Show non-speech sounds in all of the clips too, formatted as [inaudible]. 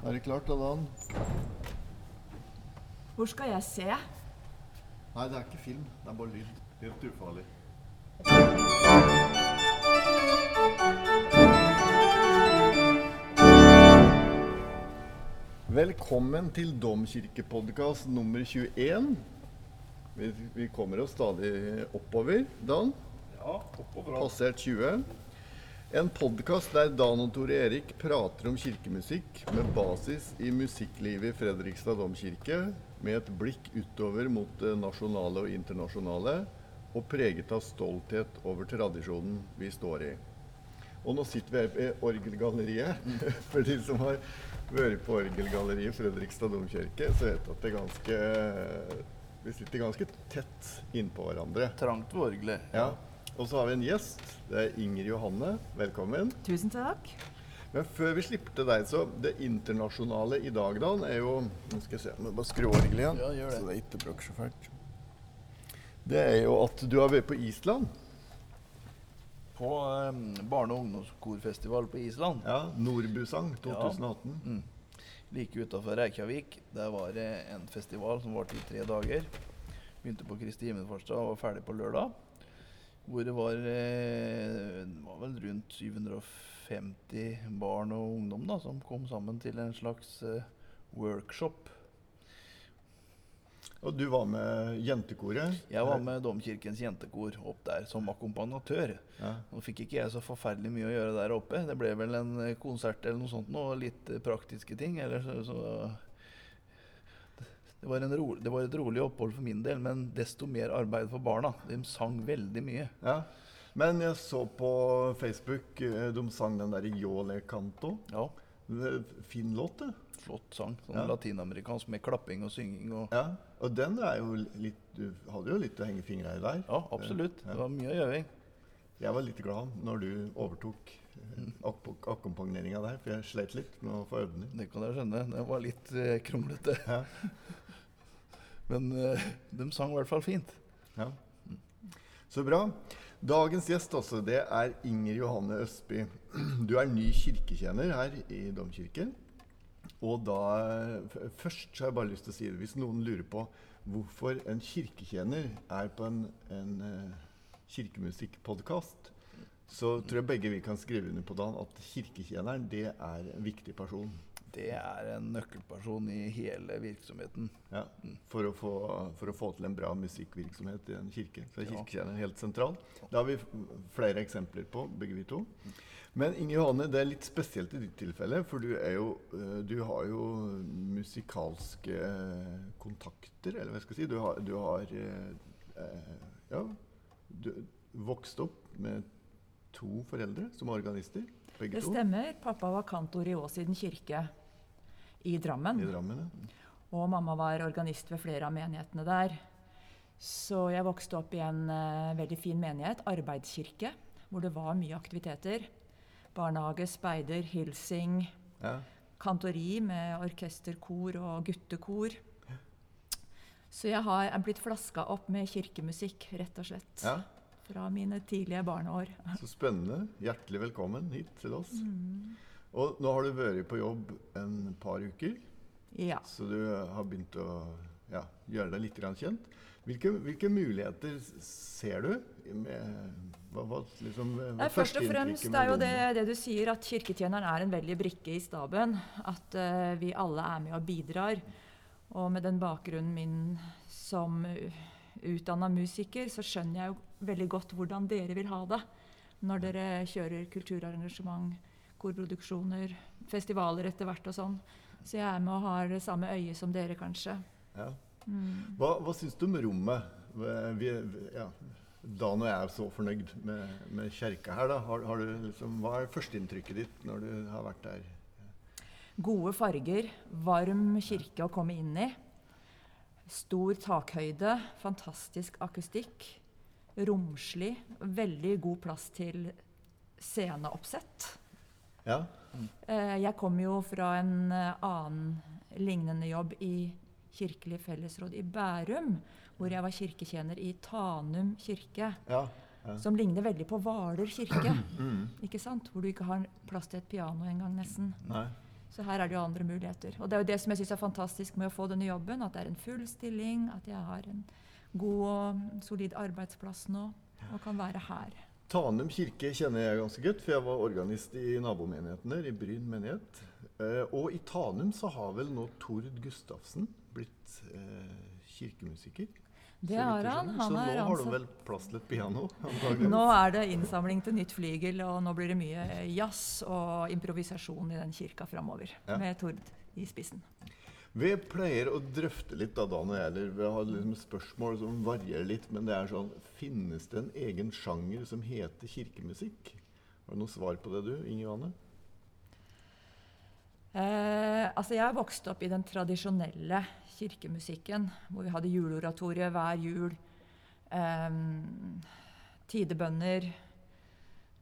Er det klart, Adan? Hvor skal jeg se? Nei, det er ikke film. Det er bare lyd. Helt ufarlig. Velkommen til Domkirkepodkast nummer 21. Vi, vi kommer oss stadig oppover, Dan. Ja, oppover. Passert 20. En podkast der Dan og Tore Erik prater om kirkemusikk med basis i musikklivet i Fredrikstad domkirke, med et blikk utover mot det nasjonale og internasjonale, og preget av stolthet over tradisjonen vi står i. Og nå sitter vi her i Orgelgalleriet. [laughs] For de som har vært på Orgelgalleriet i Fredrikstad domkirke, så vet at det er ganske Vi sitter ganske tett innpå hverandre. Trangt ved orgelet. Ja. Og så har vi en gjest. Det er Inger Johanne. Velkommen. Tusen takk. Men før vi slipper til deg, så Det internasjonale i dag, Dan, er jo Nå skal jeg se, jeg må bare skru over igjen. Ja, gjør det. Så det ikke bråker så fælt. Det er jo at du har vært på Island. På eh, barne- og ungdomskorfestival på Island. Ja, Nordbusang 2018. Mm. Like utafor Reykjavik. Der var det en festival som varte i tre dager. Begynte på Kristi himmelfartsdag og var ferdig på lørdag. Hvor det var, eh, det var vel rundt 750 barn og ungdom da, som kom sammen til en slags eh, workshop. Og du var med jentekoret. Jeg var med Domkirkens jentekor opp der som akkompagnatør. Ja. Nå fikk ikke jeg så forferdelig mye å gjøre der oppe. Det ble vel en eh, konsert eller noe sånt noe og litt praktiske ting. Eller så, så det, var en ro, det var et rolig opphold for min del, men desto mer arbeid for barna. De sang veldig mye. ja. Men jeg så på Facebook eh, de sang den derre Yole Canto. Ja, Fin låt, det. flott sang. Sånn Ja. latinamerikansk med klapping og synging. Og, Ja. Og den er jo litt Du hadde jo litt å henge fingra i der. ja, absolutt. Ja. Det var mye øving. Jeg var litt glad når du overtok Mm. akkompagneringa der, for jeg slet litt med å få øvd den. Det kan jeg skjønne. Det var litt eh. Ja. [laughs] Men eh, de sang i hvert fall fint. Ja. Så bra. Dagens gjest også, det er Inger Johanne Østby. Du er ny kirketjener her i Domkirken. Og da Først så har jeg bare lyst til å si det. Hvis noen lurer på hvorfor en kirketjener er på en, en uh, kirkemusikkpodkast, så tror jeg begge vi kan skrive under på Dan at kirketjeneren det er en viktig person. Det er en nøkkelperson i hele virksomheten. Ja, for, å få, for å få til en bra musikkvirksomhet i en kirke. Så er kirketjeneren helt sentral. Det har vi flere eksempler på, begge vi to. Men Inge Johanne, det er litt spesielt i ditt tilfelle, for du, er jo, eh, du har jo musikalske eh, kontakter, eller hva skal jeg si. Du har, du har eh, ja, du vokst opp med to foreldre som er organister, begge Det to, stemmer. Pappa var kantor i Åsiden kirke i Drammen. i Drammen. ja. Og mamma var organist ved flere av menighetene der. Så jeg vokste opp i en uh, veldig fin menighet, arbeidskirke, hvor det var mye aktiviteter. Barnehage, speider, hilsing, Ja. kantori med orkesterkor og guttekor. Så jeg har blitt flaska opp med kirkemusikk, rett og slett. ja. Fra mine tidlige barneår. Så spennende. Hjertelig velkommen hit til oss. Og nå har du vært på jobb en par uker, Ja. så du har begynt å ja, gjøre deg litt kjent. Hvilke, hvilke muligheter ser du? Med, hva, hva, liksom, hva først og fremst det er jo det, det du sier, at kirketjeneren er en veldig brikke i staben. At uh, vi alle er med og bidrar. Og med den bakgrunnen min som utdanna musiker, så skjønner jeg jo veldig godt hvordan dere vil ha det når dere kjører kulturarrangement, korproduksjoner, festivaler etter hvert og sånn. Så jeg er med og har samme øye som dere, kanskje. Ja. Mm. Hva, hva syns du om rommet? Vi, ja, Dan og jeg er så fornøyd med, med kjerka her. Da. Har, har du liksom, hva er førsteinntrykket ditt når du har vært der? Gode farger, varm kirke å komme inn i. Stor takhøyde, fantastisk akustikk. Romslig. Veldig god plass til sceneoppsett. Ja, Eh, Jeg kom jo fra en eh, annen lignende jobb i Kirkelig fellesråd i Bærum, hvor jeg var kirketjener i Tanum kirke. ja, ja. Som ligner veldig på Hvaler kirke. [clears throat] Mm. ikke sant? Hvor du ikke har plass til et piano engang, nesten. Nei. Så her er det jo andre muligheter. Og det er jo det som jeg syns er fantastisk med å få denne jobben, at det er en full stilling, at jeg har en god og solid arbeidsplass nå og kan være her. Tanum kirke kjenner jeg ganske godt, for jeg var organist i nabomenigheten der, i Bryn menighet. Eh, og i Tanum så har vel nå Tord Gustavsen blitt eh, kirkemusiker? Det har han. Han så nå har du vel plass til et piano? [laughs] Nå er det innsamling til nytt flygel, og nå blir det mye jazz og improvisasjon i den kirka framover. Ja. Med Tord i spissen. Vi pleier å drøfte litt da, Dan og jeg, eller vi har liksom spørsmål som varierer litt, men det er sånn Finnes det en egen sjanger som heter kirkemusikk? Har du noe svar på det, du, Inge Johanne? Eh, altså jeg vokste opp i den tradisjonelle kirkemusikken, hvor vi hadde juleoratoriet hver jul. Eh, tidebønner.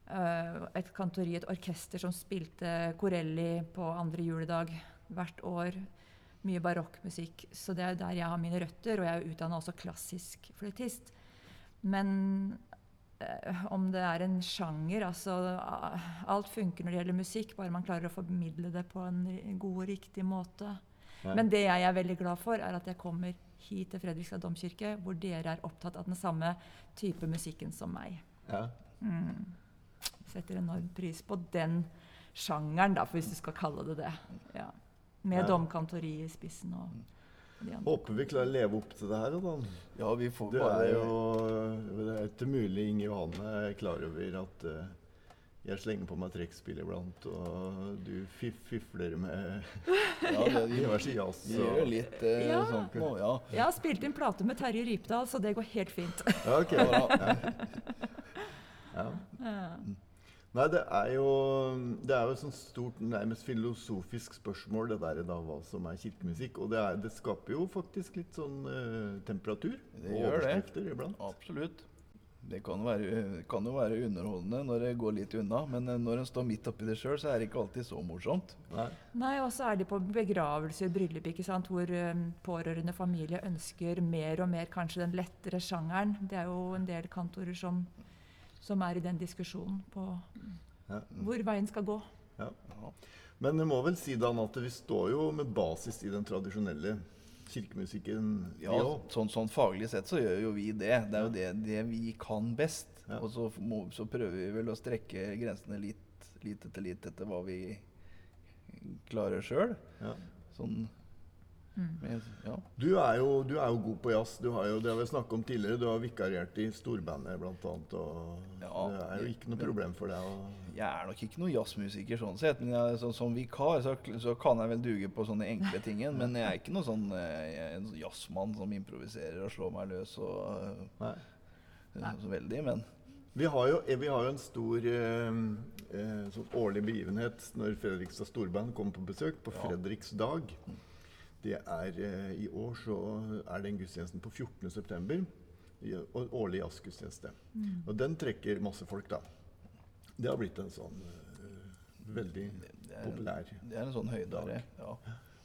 Eh, et kantori, et orkester som spilte Corelli på andre juledag hvert år. Mye barokkmusikk. Så det er der jeg har mine røtter, og jeg er utdanna også klassisk fløytist. Men eh, om det er en sjanger altså Alt funker når det gjelder musikk, bare man klarer å formidle det på en god og riktig måte. Ja. Men det jeg er veldig glad for, er at jeg kommer hit til Fredrikstad domkirke, hvor dere er opptatt av den samme type musikken som meg. Ja. Mm. Setter enorm pris på den sjangeren, da, hvis du skal kalle det det. Ja. Med Ja. domkantori i spissen og de andre. Håper vi klarer å leve opp til det her, da, Ja, vi får Det bare er jo det er ikke mulig Inge Johanne er klar over at uh, jeg slenger på meg trekkspill iblant, og du fif fifler med [laughs] ja, det, diverse jazz. Vi gjør litt uh, Ja. sånn nå, ja. Jeg har spilt inn plate med Terje Rypdal, så det går helt fint. Ja, ok. [laughs] Ja. Ja. Nei, det er jo det er jo et sånt stort, nærmest filosofisk spørsmål, det der da, hva som er kirkemusikk. Og det, er, det skaper jo faktisk litt sånn uh, temperatur Det og gjør det. overskrifter iblant. Absolutt. Det kan, være, kan jo være underholdende når det går litt unna, men eh, når en står midt oppi det sjøl, så er det ikke alltid så morsomt. Nei. Nei, og så er de på begravelser, bryllup, ikke sant, hvor um, pårørende familie ønsker mer og mer kanskje den lettere sjangeren. Det er jo en del kantorer som, som er i den diskusjonen på Ja. hvor veien skal gå. Ja. Men jeg må vel si Dan, at vi står jo med basis i den tradisjonelle kirkemusikken. Ja, sånn, sånn faglig sett så gjør jo vi det. Det er jo det, det vi kan best. Ja. Og så, må, så prøver vi vel å strekke grensene litt, litt etter litt etter hva vi klarer sjøl. Sånn Mm. Med, ja. Du, er jo, du er jo god på jazz. Du har jo, det har vi snakket om tidligere. Du har vikariert i storbandet bl.a. Ja, det er jo ikke noe problem for deg å Jeg er nok ikke noen jazzmusiker sånn sett, men jeg, så, som vikar så, så kan jeg vel duge på sånne enkle ting. Men jeg er ikke noen sånn eh, en jazzmann som improviserer og slår meg løs og eh, Nei. eh, så veldig, men Vi har jo, vi har jo en stor eh, eh, sånn årlig begivenhet når Fredrikstad Storband kommer på besøk, på Ja. Fredriks dag. Det er eh, I år så er den gudstjenesten på 14.9. Og årlig jazzgudstjeneste. Og den trekker masse folk, da. Det har blitt en sånn eh, veldig det, det, er, populær det er en sånn høydare. Ja.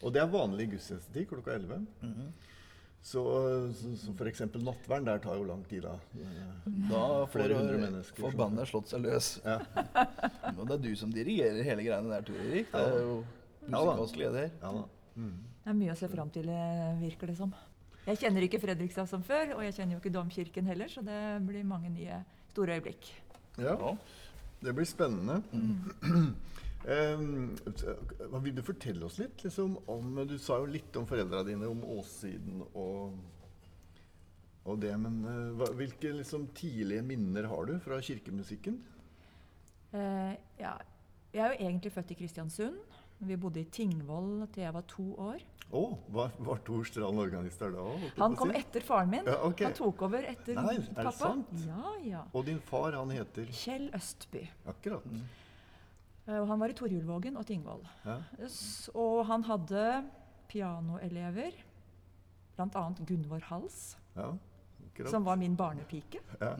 Og det er vanlig gudstjenestetid klokka 11. Mhm. Så, så, så f.eks. nattverden der tar jo lang tid, da. Eh, Da får, Flere hundre mennesker får bandet slått seg løs. Ja. [laughs] Og det er du som dirigerer hele greiene der, Tor Erik. Det er jo Ja da. musikalsk leder. Ja da. Mm. Det er mye å se fram til, eh, virker det som. Jeg kjenner ikke Fredrikstad som før, og jeg kjenner jo ikke Domkirken heller, så det blir mange nye store øyeblikk. Ja, det blir spennende. Mm. [clears throat] Um, vil du fortelle oss litt liksom, om Du sa jo litt om foreldra dine, om åssiden og, og det. Men eh, hva, hvilke liksom, tidlige minner har du fra kirkemusikken? Uh, ja, jeg er jo egentlig født i Kristiansund. Vi bodde i Tingvoll til jeg var to år. Oh, var, var Tor Strand organist der da? òg? Han kom si? etter faren min. Ja, okay. Han tok over etter Nei, er det pappa. sant? Ja, ja. Og din far, han heter Kjell Østby. Akkurat. Mm. Og han var i Torjulvågen og Tingvoll. Ja. Og han hadde pianoelever, bl.a. Gunvor Hals, ja, som var min barnepike Ja.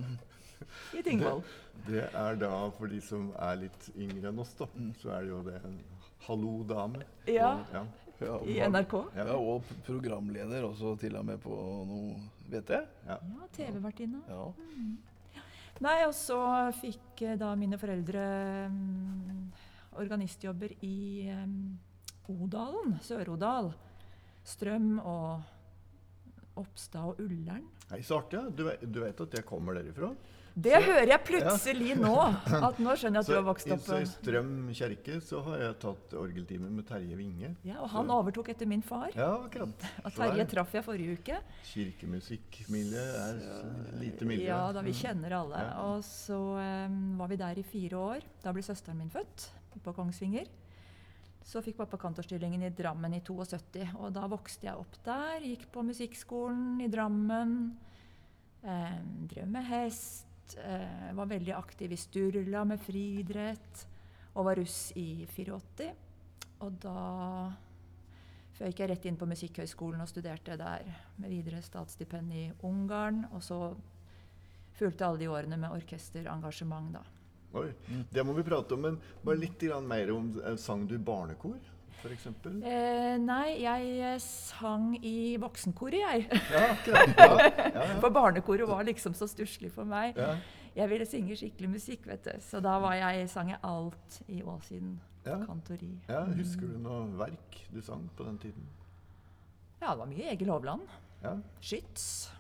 i Tingvoll. Det er da, for de som er litt yngre enn oss, da, så er det jo det en hallo-dame. Ja, Ja. Ja, i NRK. Ja. Og programleder også til og med på noe, vet jeg. Ja. Ja, TV-vertinne. Ja. Nei, og så fikk eh, da mine foreldre um, organistjobber i um, Odalen, Sør-Odal. Strøm og Oppstad og Ullern. Nei, så artig. Du, du vet at jeg kommer derifra? Det Så- hører jeg plutselig nå! At nå skjønner jeg at du har vokst opp så i eh, Strøm kirke så har jeg tatt orgeltime med Terje Winge. Ja, og han overtok etter min far. Ja, akkurat. Og Terje traff jeg forrige uke. Kirkemusikkmiljøet er lite miljø. Ja, da vi Mm. kjenner alle. Ja. Og så um, var vi der i fire år. Da ble søsteren min født på Kongsvinger. Så fikk pappa kantorstillingen i Drammen i 72, og da vokste jeg opp der. Gikk på musikkskolen i Drammen. em, drev med hest. Eh, var veldig aktiv i Sturla med friidrett. Og var russ i 84. Og da før jeg rett inn på Musikkhøgskolen og studerte der med videre statsstipend i Ungarn. Og så fulgte alle de årene med orkesterengasjement, da. Oi, Det må vi prate om, men bare litt mer om eh, Sang du barnekor, f.eks.? Eh, nei, jeg eh, sang i voksenkoret, jeg. Ja, akkurat. Ja, ja, ja. [laughs] For barnekoret var liksom så stusslig for meg. Ja, Jeg ville synge skikkelig musikk, vet du. Så da var jeg, sang jeg alt i Åsiden ja. kantori. ja, Husker du noe verk du sang på den tiden? Ja, det var mye Egil Hovland. Ja, Skyts.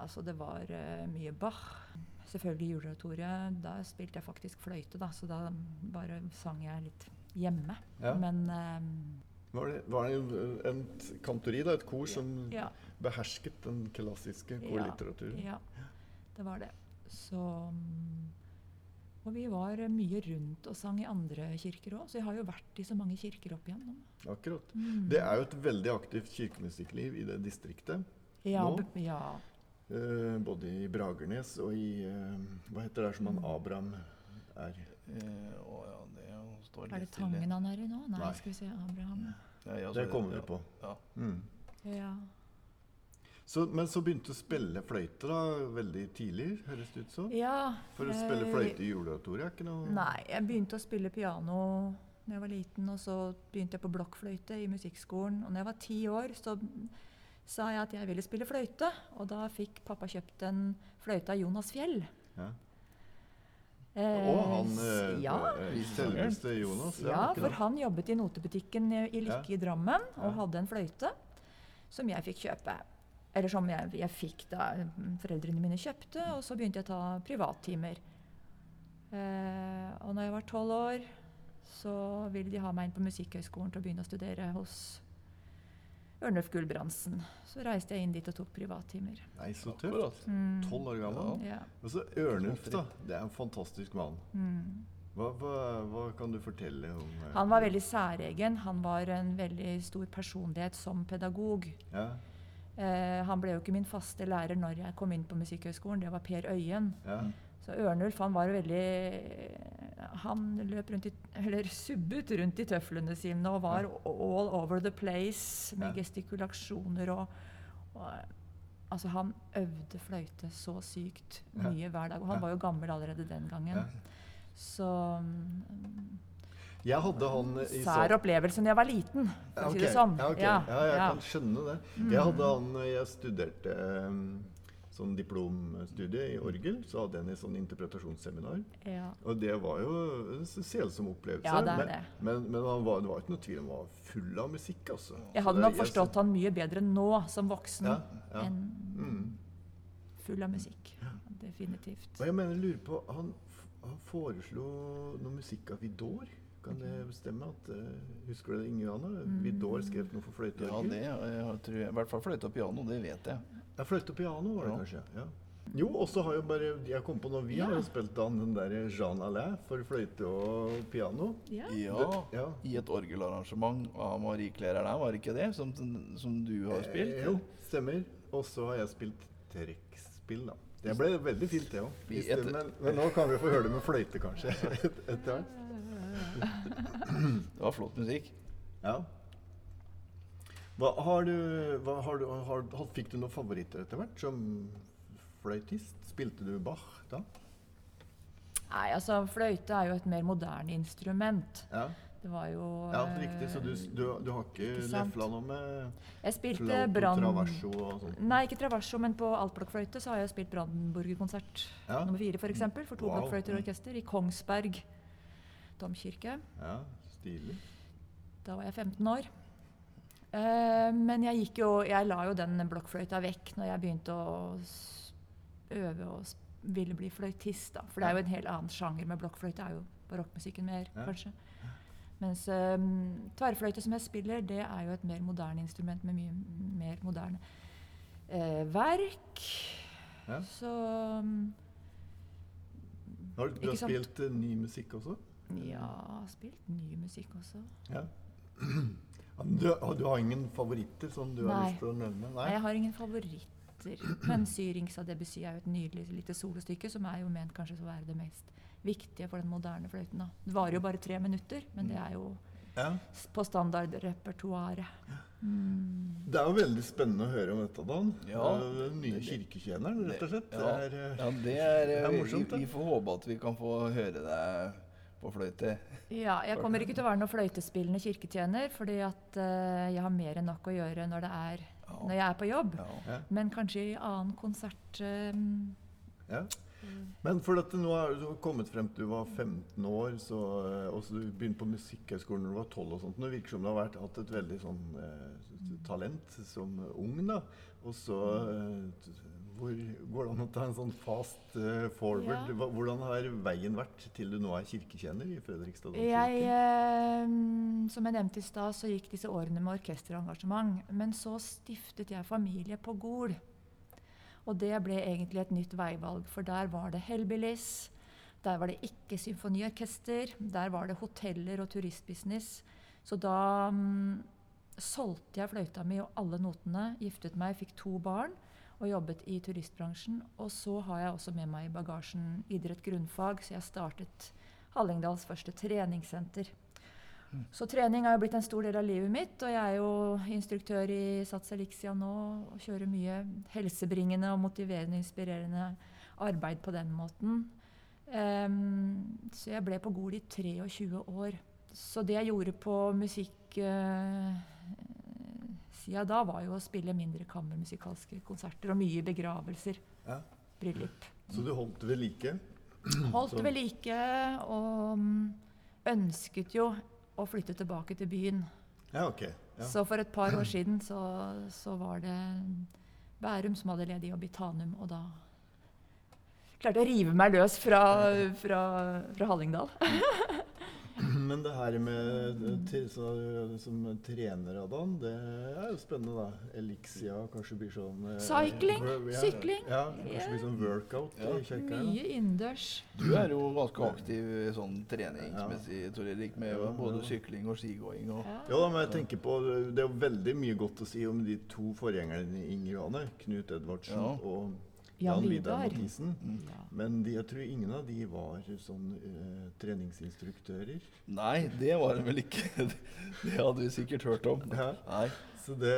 Altså, det var uh, mye Bach. Selvfølgelig juleoratoriet. Da spilte jeg faktisk fløyte, da, så da bare sang jeg litt hjemme. ja. Men um, Var det, var det en, kantori, da, et kor, som ja, behersket den klassiske korlitteraturen? ja, det var det. Så mm, Og vi var mye rundt og sang i andre kirker òg, så jeg har jo vært i så mange kirker opp igjennom. Akkurat. Mm. Det er jo et veldig aktivt kirkemusikkliv i det distriktet. ja, nå? ja. Uh, både i Bragernes og i uh, Hva heter det som han Abraham er? Eh, å ja, litt er Er det. Tangen han er i nå? Nei, Nei. skal vi se. Abraham. Ja, ja, Det er kommer vi ja. på. Ja. Mm. Ja. Så, men så begynte du å spille fløyte da, veldig tidlig, høres det ut som? ja For å spille eh, fløyte i juleoratoriet er ikke noe Nei, jeg begynte å spille piano da jeg var liten, og så begynte jeg på blokkfløyte i musikkskolen. Og når jeg var ti år, så sa jeg at jeg ville spille fløyte. Og da fikk pappa kjøpt en fløyte av Jonas Fjell. Ja. Eh, Og han eh, ja. eh, selveste Jonas. ja, for han jobbet i notebutikken i Lykke i Drammen og hadde en fløyte som jeg fikk kjøpe. Eller som jeg, jeg fikk da mm, foreldrene mine kjøpte, og så begynte jeg å ta privattimer. Eh, og når jeg var tolv år, så ville de ha meg inn på Musikkhøgskolen til å begynne å studere hos Ørnulf Gulbrandsen. Så reiste jeg inn dit og tok privattimer. Nei, så tøft. Mm. Tolv år gammel. Ja. Og så Ørnulf, da. Det er en fantastisk mann. Mm. Hva, hva, hva kan du fortelle om eh, Han var veldig særegen. Han var en veldig stor personlighet som pedagog. Ja, Eh, han ble jo ikke min faste lærer når jeg kom inn på Musikkhøgskolen, det var Per Øyen. ja. Så Ørnulf han var veldig Han løp rundt i, eller subbet rundt i tøflene sine og var all over the place med gestikulasjoner og, og Altså, han øvde fløyte så sykt mye hver dag. Og han var jo gammel allerede den gangen. Så um, Jeg hadde han i Sær opplevelse da jeg var liten, for å si det sånn. Ja, okay. Ja, jeg kan skjønne det. Jeg hadde han Jeg studerte eh, sånn diplomstudie i orgel. Så hadde jeg en i sånn interpretasjonsseminar. Ja. Og det var jo en selsom opplevelse. Ja, det er men, det. Men, men han var, det var ikke noe tvil om han var full av musikk, altså. Jeg hadde nok forstått han mye bedre nå som voksen Ja, ja. enn Mm. full av musikk. Definitivt. Og jeg mener, lurer på Han, han foreslo noe musikk av Vidor. Kan det bestemme? at, uh, Husker du det, Inge Johanne? Mm. Vidor skrev noe for fløyte og Ja, det jeg jeg tror jeg, i hvert fall fløyte og piano, det vet jeg. Ja, fløyte og piano var det Ja. kanskje. ja. Jo, og så har jo bare Jeg kom på noe, vi har jo spilt an den der Jean Alain for fløyte og piano. Ja. Ja, Det- ja. i et orgelarrangement av Marie Claire der, var det ikke det? Som, som du har spilt? Eh, jo, stemmer. Og så har jeg spilt trekkspill, da. Det ble veldig fint, det òg. Men, men nå kan vi få høre det med fløyte, kanskje. et- [laughs] Etter hvert. Det var flott musikk. Ja. Hva har du, hva har du har, Fikk du noen favoritter etter hvert som fløytist? Spilte du Bach da? Nei, altså fløyte er jo et mer moderne instrument. Ja, Det var jo ja riktig. Så du, du, du har ikke Ikke lefla noe med Jeg spilte Brann... traverso og sånt? Nei, ikke Traverso, men på altblokkfløyte så har jeg spilt Brandenburger-konsert Ja. nummer fire, f.eks. For, for to Wow. blokkfløyter og orkester i Kongsberg domkirke. Ja, stilig. Da var jeg 15 år. Eh, men jeg gikk jo Jeg la jo den blokkfløyta vekk når jeg begynte å øve og ville bli fløytist, da. For det er jo en helt annen sjanger med blokkfløyte. er jo barokkmusikken mer, Ja. kanskje. Mens um, tverrfløyte som jeg spiller, det er jo et mer moderne instrument med mye mer moderne uh, verk. Ja. Så um, Har du, du har spilt uh, ny musikk også? ja, spilt ny musikk også. Ja. Du, og du har ingen favoritter som du har lyst til å nevne? Nei, jeg har ingen favoritter. Men 'Syrings av Debussy er jo et nydelig lite solostykke som er jo ment kanskje å være det mest viktige for den moderne fløyten. da. Det varer jo bare tre minutter, men det er jo Ja. på standardrepertoaret. Mm. Det er jo veldig spennende å høre om dette, Dan. Ja, Eh, Den nye det- kirketjeneren, rett og slett. Ja, Det er, eh, ja det er, det er morsomt, vi, vi får håpe at vi kan få høre deg på fløyte. Ja, jeg kommer ikke til å være noen fløytespillende kirketjener, fordi at uh, jeg har mer enn nok å gjøre når, det er, Ja. når jeg er på jobb. Ja. Men kanskje i annen konsert eh, Ja. Men for dette, nå er du kommet frem til du var 15 år, så, eh, og så du begynte på Musikkhøgskolen når du var 12 og sånt. Det virker som du har vært, hatt et veldig sånn eh, talent som ung, da. Og så eh, t- hvor går det an å ta en sånn fast uh, forward? Ja. Hvordan har veien vært til du nå er kirketjener i Fredrikstad Jeg, eh, som jeg nevnte i stad, så gikk disse årene med orkesterengasjement. Men så stiftet jeg familie på Gol. Og det ble egentlig et nytt veivalg, for der var det Hellbillies. Der var det ikke symfoniorkester. Der var det hoteller og turistbusiness. Så da mm, solgte jeg fløyta mi og alle notene, giftet meg, fikk to barn og jobbet i turistbransjen. Og så har jeg også med meg i bagasjen idrett grunnfag, så jeg startet Hallingdals første treningssenter. Så trening har jo blitt en stor del av livet mitt, og jeg er jo instruktør i Sats Elixia nå og kjører mye helsebringende og motiverende, inspirerende arbeid på den måten. Um, så jeg ble på Gol i 23 år. Så det jeg gjorde på musikk uh, sida da, var jo å spille mindre kammermusikalske konserter og mye begravelser. Ja. Bryllup. Så du holdt ved like? Holdt ved like og mm, ønsket jo å flytte tilbake til byen. Ja, ok. Ja. Så for et par år siden så, så var det Bærum som hadde ledig jobb i Tanum, og da klarte jeg å rive meg løs fra, fra, fra Hallingdal. Men det her med eh, til, så, som trener, Adan, det er jo spennende, da. Elixia kanskje blir sånn eh, Cycling, ja, sykling. Ja, kanskje blir sånn workout Ja. i kirka. Mye innendørs. Du er jo ganske aktiv sånn treningsmessig, Tor Erik, med Ja, både ja. sykling og skigåing. Og, Ja. Ja, da, men jeg tenker på, Det er jo veldig mye godt å si om de to forgjengerne i Inger Johanne. Knut Edvardsen Ja. og Jan Jan Vidar Vidar. Mathisen. Mm. Ja. Men de, jeg tror ingen av de var sånn uh, treningsinstruktører. Nei, det var det vel ikke. [laughs] Det hadde vi sikkert hørt om. Ja. Nei. Så det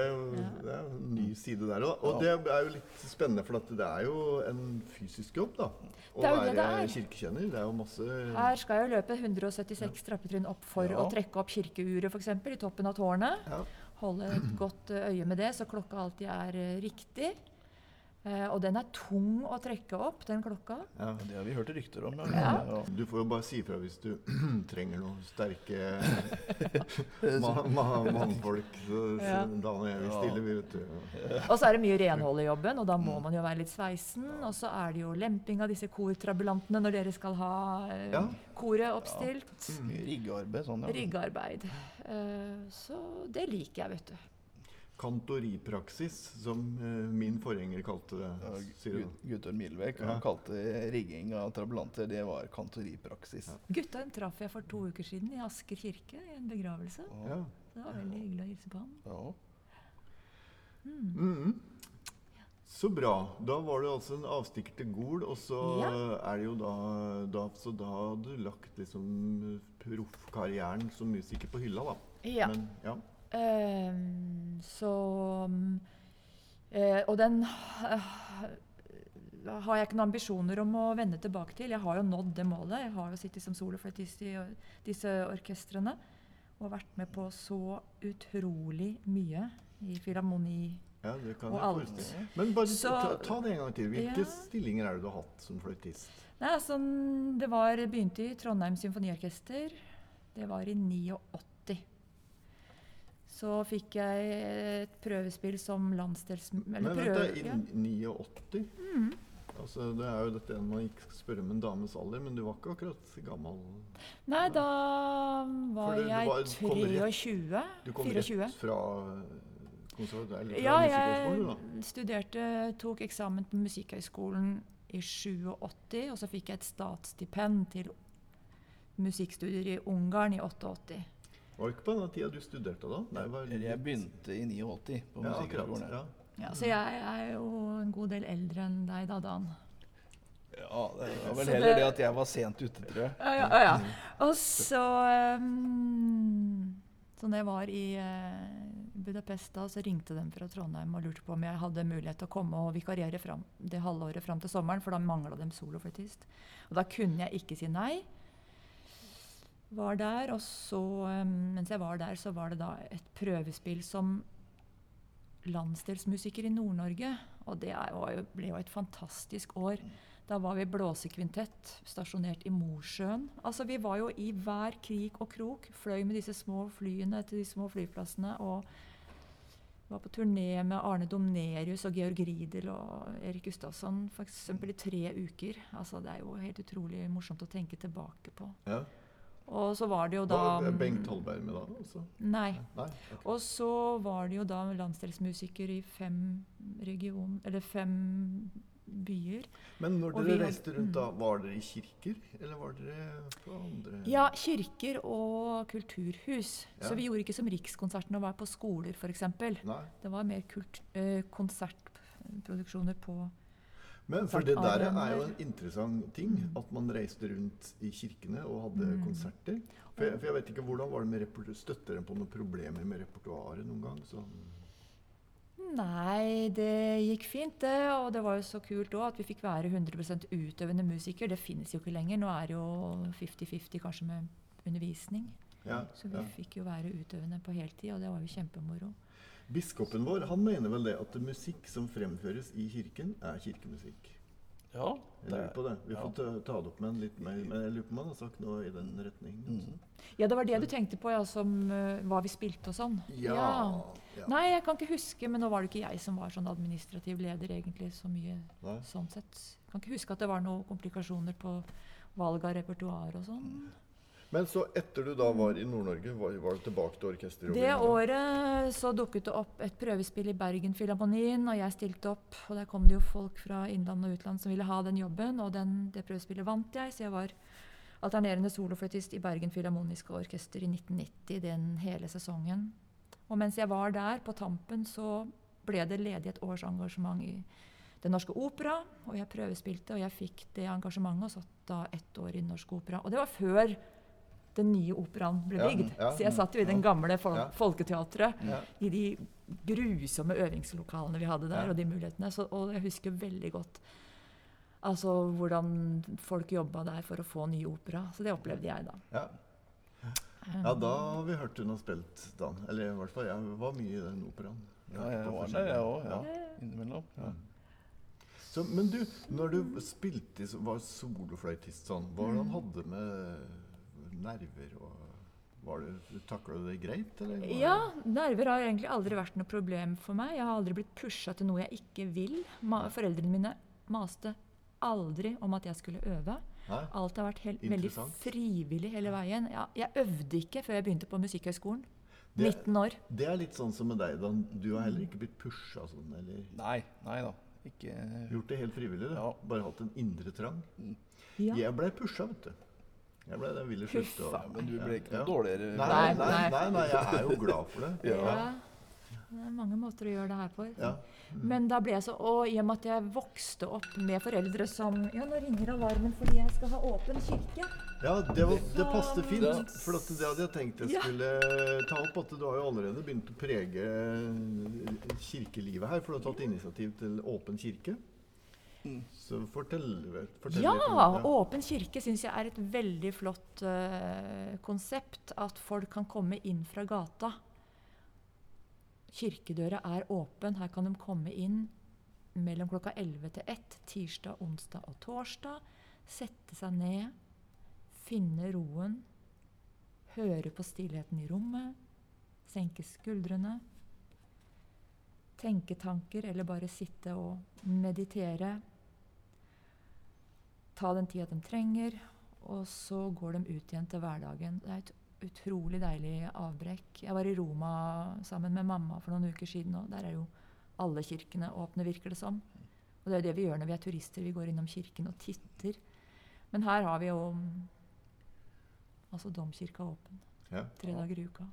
det er en ny side der òg. Og det er jo litt spennende, for at det er jo en fysisk jobb, da. Å Det jo det være er. kirkekjenner. Det er jo masse Her skal jeg jo løpe 176 trappetrinn opp for Ja. å trekke opp kirkeuret f.eks. i toppen av tårnet. ja. Holde et godt øye med det, så klokka alltid er eh, riktig. Eh, og den er tung å trekke opp, den klokka. ja. Det har vi hørt rykter om. Ja. Du får jo bare si ifra hvis du [clears throat] trenger noen sterke [laughs] ma ma mannfolk. Så, så da er vi stille, vi, vet du. Og så er det mye renhold i jobben, og da må man jo være litt sveisen. Og så er det jo lemping av disse kortrabulantene når dere skal ha eh, Ja. koret oppstilt. Mye riggearbeid. Sånn, ja. Riggearbeid. Uh, så det liker jeg, vet du. Kantoripraksis, som eh, min forgjenger kalte det. Ja, Guttorm Milvek Ja. han kalte rigging av trabulanter det var kantoripraksis. Ja. Guttorm traff jeg for to uker siden i Asker kirke i en begravelse. Ja. Det var veldig hyggelig å hilse på ham. Ja. -hmm. Så bra. Da var det altså en avstikker til Gol, og så Ja. er det jo da, da Så da hadde du lagt liksom proffkarrieren som musiker på hylla, da. Ja. Men, ja. Så mm, eh, Og den har jeg ikke noen ambisjoner om å vende tilbake til. Jeg har jo nådd det målet. Jeg har jo sittet som solofløytist i disse orkestrene og vært med på så utrolig mye i filharmoni. ja, det kan Og jeg alt. forestille. Men bare Så- ta, ta det en gang til. Hvilke Ja. stillinger er det du har hatt som fløytist? Nei, altså, det var, begynte i Trondheim Symfoniorkester. Det var i 89. Så fikk jeg et prøvespill som landsdels... Men Eller vent, det er i 89? Altså, det er jo dette man ikke skal spørre om en dames alder, men du var ikke akkurat gammel? Nei, da var du jeg var- kom rett- 23. Du kom 24. rett fra konservatoriet? Eller Ja, jeg studerte, tok eksamen på Musikkhøgskolen i 87, og så fikk jeg et statsstipend til musikkstudier i Ungarn i 88. Var det ikke på den tida du studerte da? Nei, var Eller Jeg begynte i 89 på ja. Musikkhøgskolen. Ja. Ja, så jeg er jo en god del eldre enn deg da, Dan. Ja, det var vel heller det- at jeg var sent ute, tror jeg. Ja, ja, ja, ja. Og så um, Så når jeg var i eh, Budapest da, så ringte de fra Trondheim og lurte på om jeg hadde mulighet til å komme og vikariere fram, det halvåret fram til sommeren, for da mangla de solofløytist. Og da kunne jeg ikke si nei. Var der, og så um, Mens jeg var der, så var det da et prøvespill som landsdelsmusiker i Nord-Norge. Og det jo, ble jo et fantastisk år. Da var vi blåsekvintett stasjonert i Mosjøen. Altså, vi var jo i hver krik og krok. Fløy med disse små flyene til de små flyplassene. Og var på turné med Arne Domnerius og Georg Riedel og Erik Gustavsson f.eks. i tre uker. Altså, det er jo helt utrolig morsomt å tenke tilbake på. Ja. Og så var det jo da Var Bengt Holberg med da? Også? Nei. Nei? okay. Og så var det jo da landsdelsmusiker i fem region... Eller fem byer. Men når dere reiste rundt, da, mm. var dere i kirker? Eller var dere på andre Ja, kirker og kulturhus. Ja. Så vi gjorde ikke som Rikskonserten og var på skoler f.eks. Det var mer kult, øh, konsertproduksjoner på Men for det der er jo en interessant ting. At man reiste rundt i kirkene og hadde Mm. konserter. For jeg, for jeg vet ikke, Hvordan var det med Støtter dere på noen problemer med repertoaret noen gang? Så. Nei, det gikk fint, det. Og det var jo så kult òg at vi fikk være 100% utøvende musiker. Det finnes jo ikke lenger. Nå er det jo 50-50 kanskje med undervisning. Ja, Så vi ja. fikk jo være utøvende på heltid, og det var jo kjempemoro. Biskopen vår han mener vel det at musikk som fremføres i kirken, er kirkemusikk. Ja, Jeg lurer på det. Vi ja. får ta, ta det opp med en litt mer Men jeg lurer på om han har sagt noe i den retningen. Mm. Ja, det var det du tenkte på, ja, som uh, hva vi spilte og sånn? Ja. ja. Nei, jeg kan ikke huske, men nå var det ikke jeg som var sånn administrativ leder egentlig så mye Nei. sånn sett. Jeg kan ikke huske at det var noen komplikasjoner på valg av repertoar og sånn. Men så etter du da var i Nord-Norge, var, var du tilbake til orkesterjobben? Det året så dukket det opp et prøvespill i Bergen Filharmonien, og jeg stilte opp. Og der kom det jo folk fra innland og utland som ville ha den jobben, og den, det prøvespillet vant jeg, så jeg var alternerende solofløytist i Bergen Filharmoniske Orkester i 1990, den hele sesongen. Og mens jeg var der, på tampen, så ble det ledig et års engasjement i Den Norske Opera, og jeg prøvespilte, og jeg fikk det engasjementet og satt da ett år i Den Norske Opera. Og det var før den nye operaen ble bygd. ja, så jeg satt jo i den gamle fol ja. folketeatret Ja. i de grusomme øvingslokalene vi hadde der, Ja. og de mulighetene. Så, og jeg husker veldig godt altså, hvordan folk jobba der for å få ny opera. Så det opplevde jeg da. Ja. ja, da har vi hørt hun har spilt, Dan. Eller i hvert fall jeg var mye i den operaen. Ja, jeg var det, jeg òg. Ja. Ja. Innimellom. Ja. Så, men du, når du spilte, var solofløytist sånn, hvordan Mm. hadde du med nerver og var det, Takla du det greit, eller? Ja, nerver har egentlig aldri vært noe problem for meg. Jeg har aldri blitt pusha til noe jeg ikke vil. Ma foreldrene mine maste aldri om at jeg skulle øve. Hæ? Alt har vært helt, veldig frivillig hele veien. Ja, jeg øvde ikke før jeg begynte på Musikkhøgskolen. Det- 19 år. Det er litt sånn som med deg, da. Du har heller ikke blitt pusha sånn, eller Nei, nei da. Ikke gjort det helt frivillig? Du. Ja. Bare hatt en indre trang? Ja. Jeg blei pusha, vet du. Jeg ble den ville slutte. Ja, Men du ble ikke Ja. noe dårligere. Nei, Nei, nei, nei. nei, jeg er jo glad for det. [laughs] Ja. Det er mange måter å gjøre det her på. Ja. Men da ble jeg så Og i og med at jeg vokste opp med foreldre som Ja, nå ringer alarmen fordi jeg skal ha åpen kirke. Ja, det, var, det passet fint. For at det hadde jeg tenkt jeg Ja. skulle ta opp. At du har jo allerede begynt å prege kirkelivet her. For du har tatt initiativ til Åpen kirke. Så fortell, fortell Ja! litt om Åpen kirke syns jeg er et veldig flott uh, konsept. At folk kan komme inn fra gata. Kirkedøra er åpen. Her kan de komme inn mellom klokka 11 til 1 tirsdag, onsdag og torsdag. Sette seg ned, finne roen, høre på stillheten i rommet. senke skuldrene. Tenke tanker eller bare sitte og meditere. Ta den tida de trenger, og så går de ut igjen til hverdagen. Det er et utrolig deilig avbrekk. Jeg var i Roma sammen med mamma for noen uker siden, og der er jo alle kirkene åpne, virker det som. Og det er det vi gjør når vi er turister. Vi går innom kirken og titter. Men her har vi jo altså domkirka åpen Ja. tre dager i uka.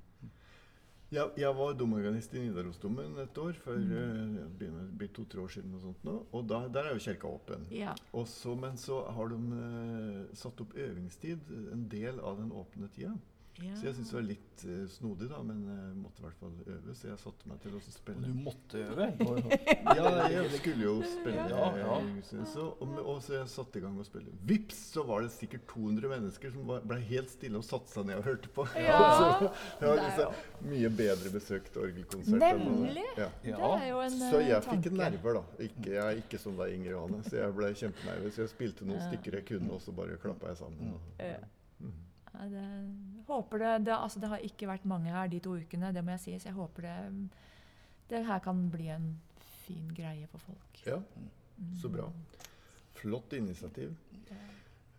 Jeg, jeg var domorganist i Nidarosdomen et år, for Mm. det begynner å to-tre år siden. Og sånt nå, og da, der er jo kirka åpen. Ja. Også, men så har de uh, satt opp øvingstid, en del av den åpne tida. Ja. Så jeg syntes det var litt uh, snodig, da, men jeg måtte i hvert fall øve. Så jeg satte meg til å spille. Og Du måtte øve. Ja, jeg skulle jo spille. Ja, ja. eh, Så, og, med- og så jeg satte i gang å spille. Vips, så var det sikkert 200 mennesker som var, ble helt stille og satte seg ned og hørte på. Ja, [laughs] så, det var liksom mye bedre besøkt orgelkonsert. Nemlig! Ja. Det er jo en tanke. Så eh, jeg fikk nerver, da. Ikke, jeg er ikke som deg, Inger Johanne. Så jeg ble kjempenervøs. Jeg spilte noen Ja. stykker jeg kunne, og så bare klappa jeg sammen. Mhm. Ja, det, håper det, det, altså det har ikke vært mange her de to ukene, det må jeg si. Så jeg håper det, det her kan bli en fin greie for folk. Ja, Mm. så bra. Flott initiativ.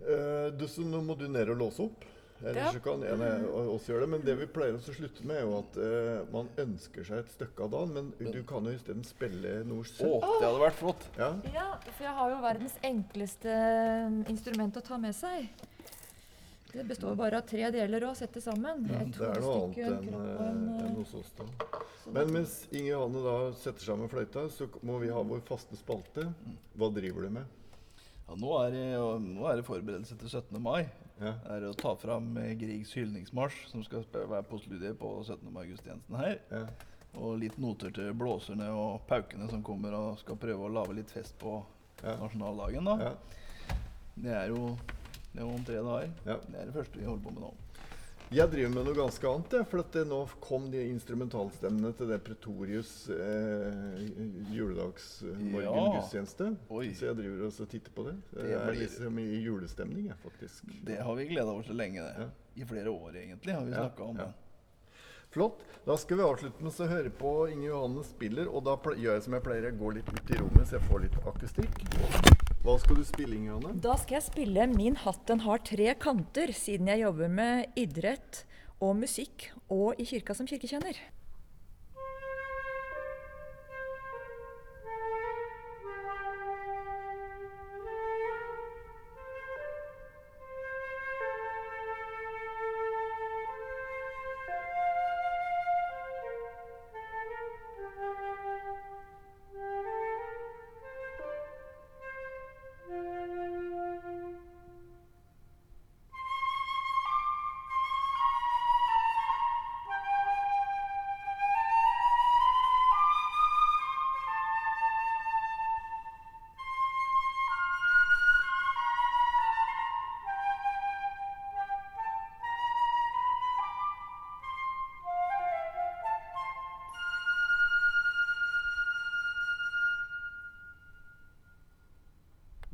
Eh, du, så nå må du ned og låse opp. Ellers Ja. så kan en av oss gjøre det. Men det vi pleier å slutte med, er jo at eh, man ønsker seg et stykke av dagen, men du kan jo isteden spille noe Å, søtt. det hadde vært flott. Ja. Ja, for jeg har jo verdens enkleste instrument å ta med seg. Det består bare av tre deler å sette sammen. Ja, det er noe annet enn en eh, en, eh, hos oss, da. Men mens Inge Johanne da setter sammen fløyta, så må vi ha vår faste spalte. Hva driver du med? Ja, nå, er det, nå er det forberedelse til 17. mai. Ja. Det er å ta fram eh, Griegs hyldningsmarsj, som skal være på studiet på 17. mai-gudstjenesten her. Ja. Og litt noter til blåserne og paukene som kommer og skal prøve å lage litt fest på Ja. nasjonaldagen. da. Ja. Det er jo det er om tre dager. Ja. Det er det første vi holder på med nå. Jeg driver med noe ganske annet. Ja, For at det nå kom de instrumentalstemmene til det Pretorius eh, juledagsmorgengudstjeneste. Ja. Så jeg driver også og titter på det. Det Jeg er liksom i julestemning, jeg, faktisk. Det har vi gleda oss til lenge. det. Ja. I flere år, egentlig, har vi Ja, snakka om det. Flott. Da skal vi avslutte med å høre på Inge Johanne spiller. Og da gjør jeg som jeg pleier, jeg går litt ut i rommet så jeg får litt akustikk. Hva skal du spille, Inger Da skal jeg spille 'Min hatt den har tre kanter', siden jeg jobber med idrett og musikk og i kirka som kirkekjenner.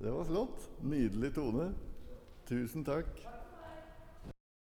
Det var flott. Nydelig tone. Tusen takk.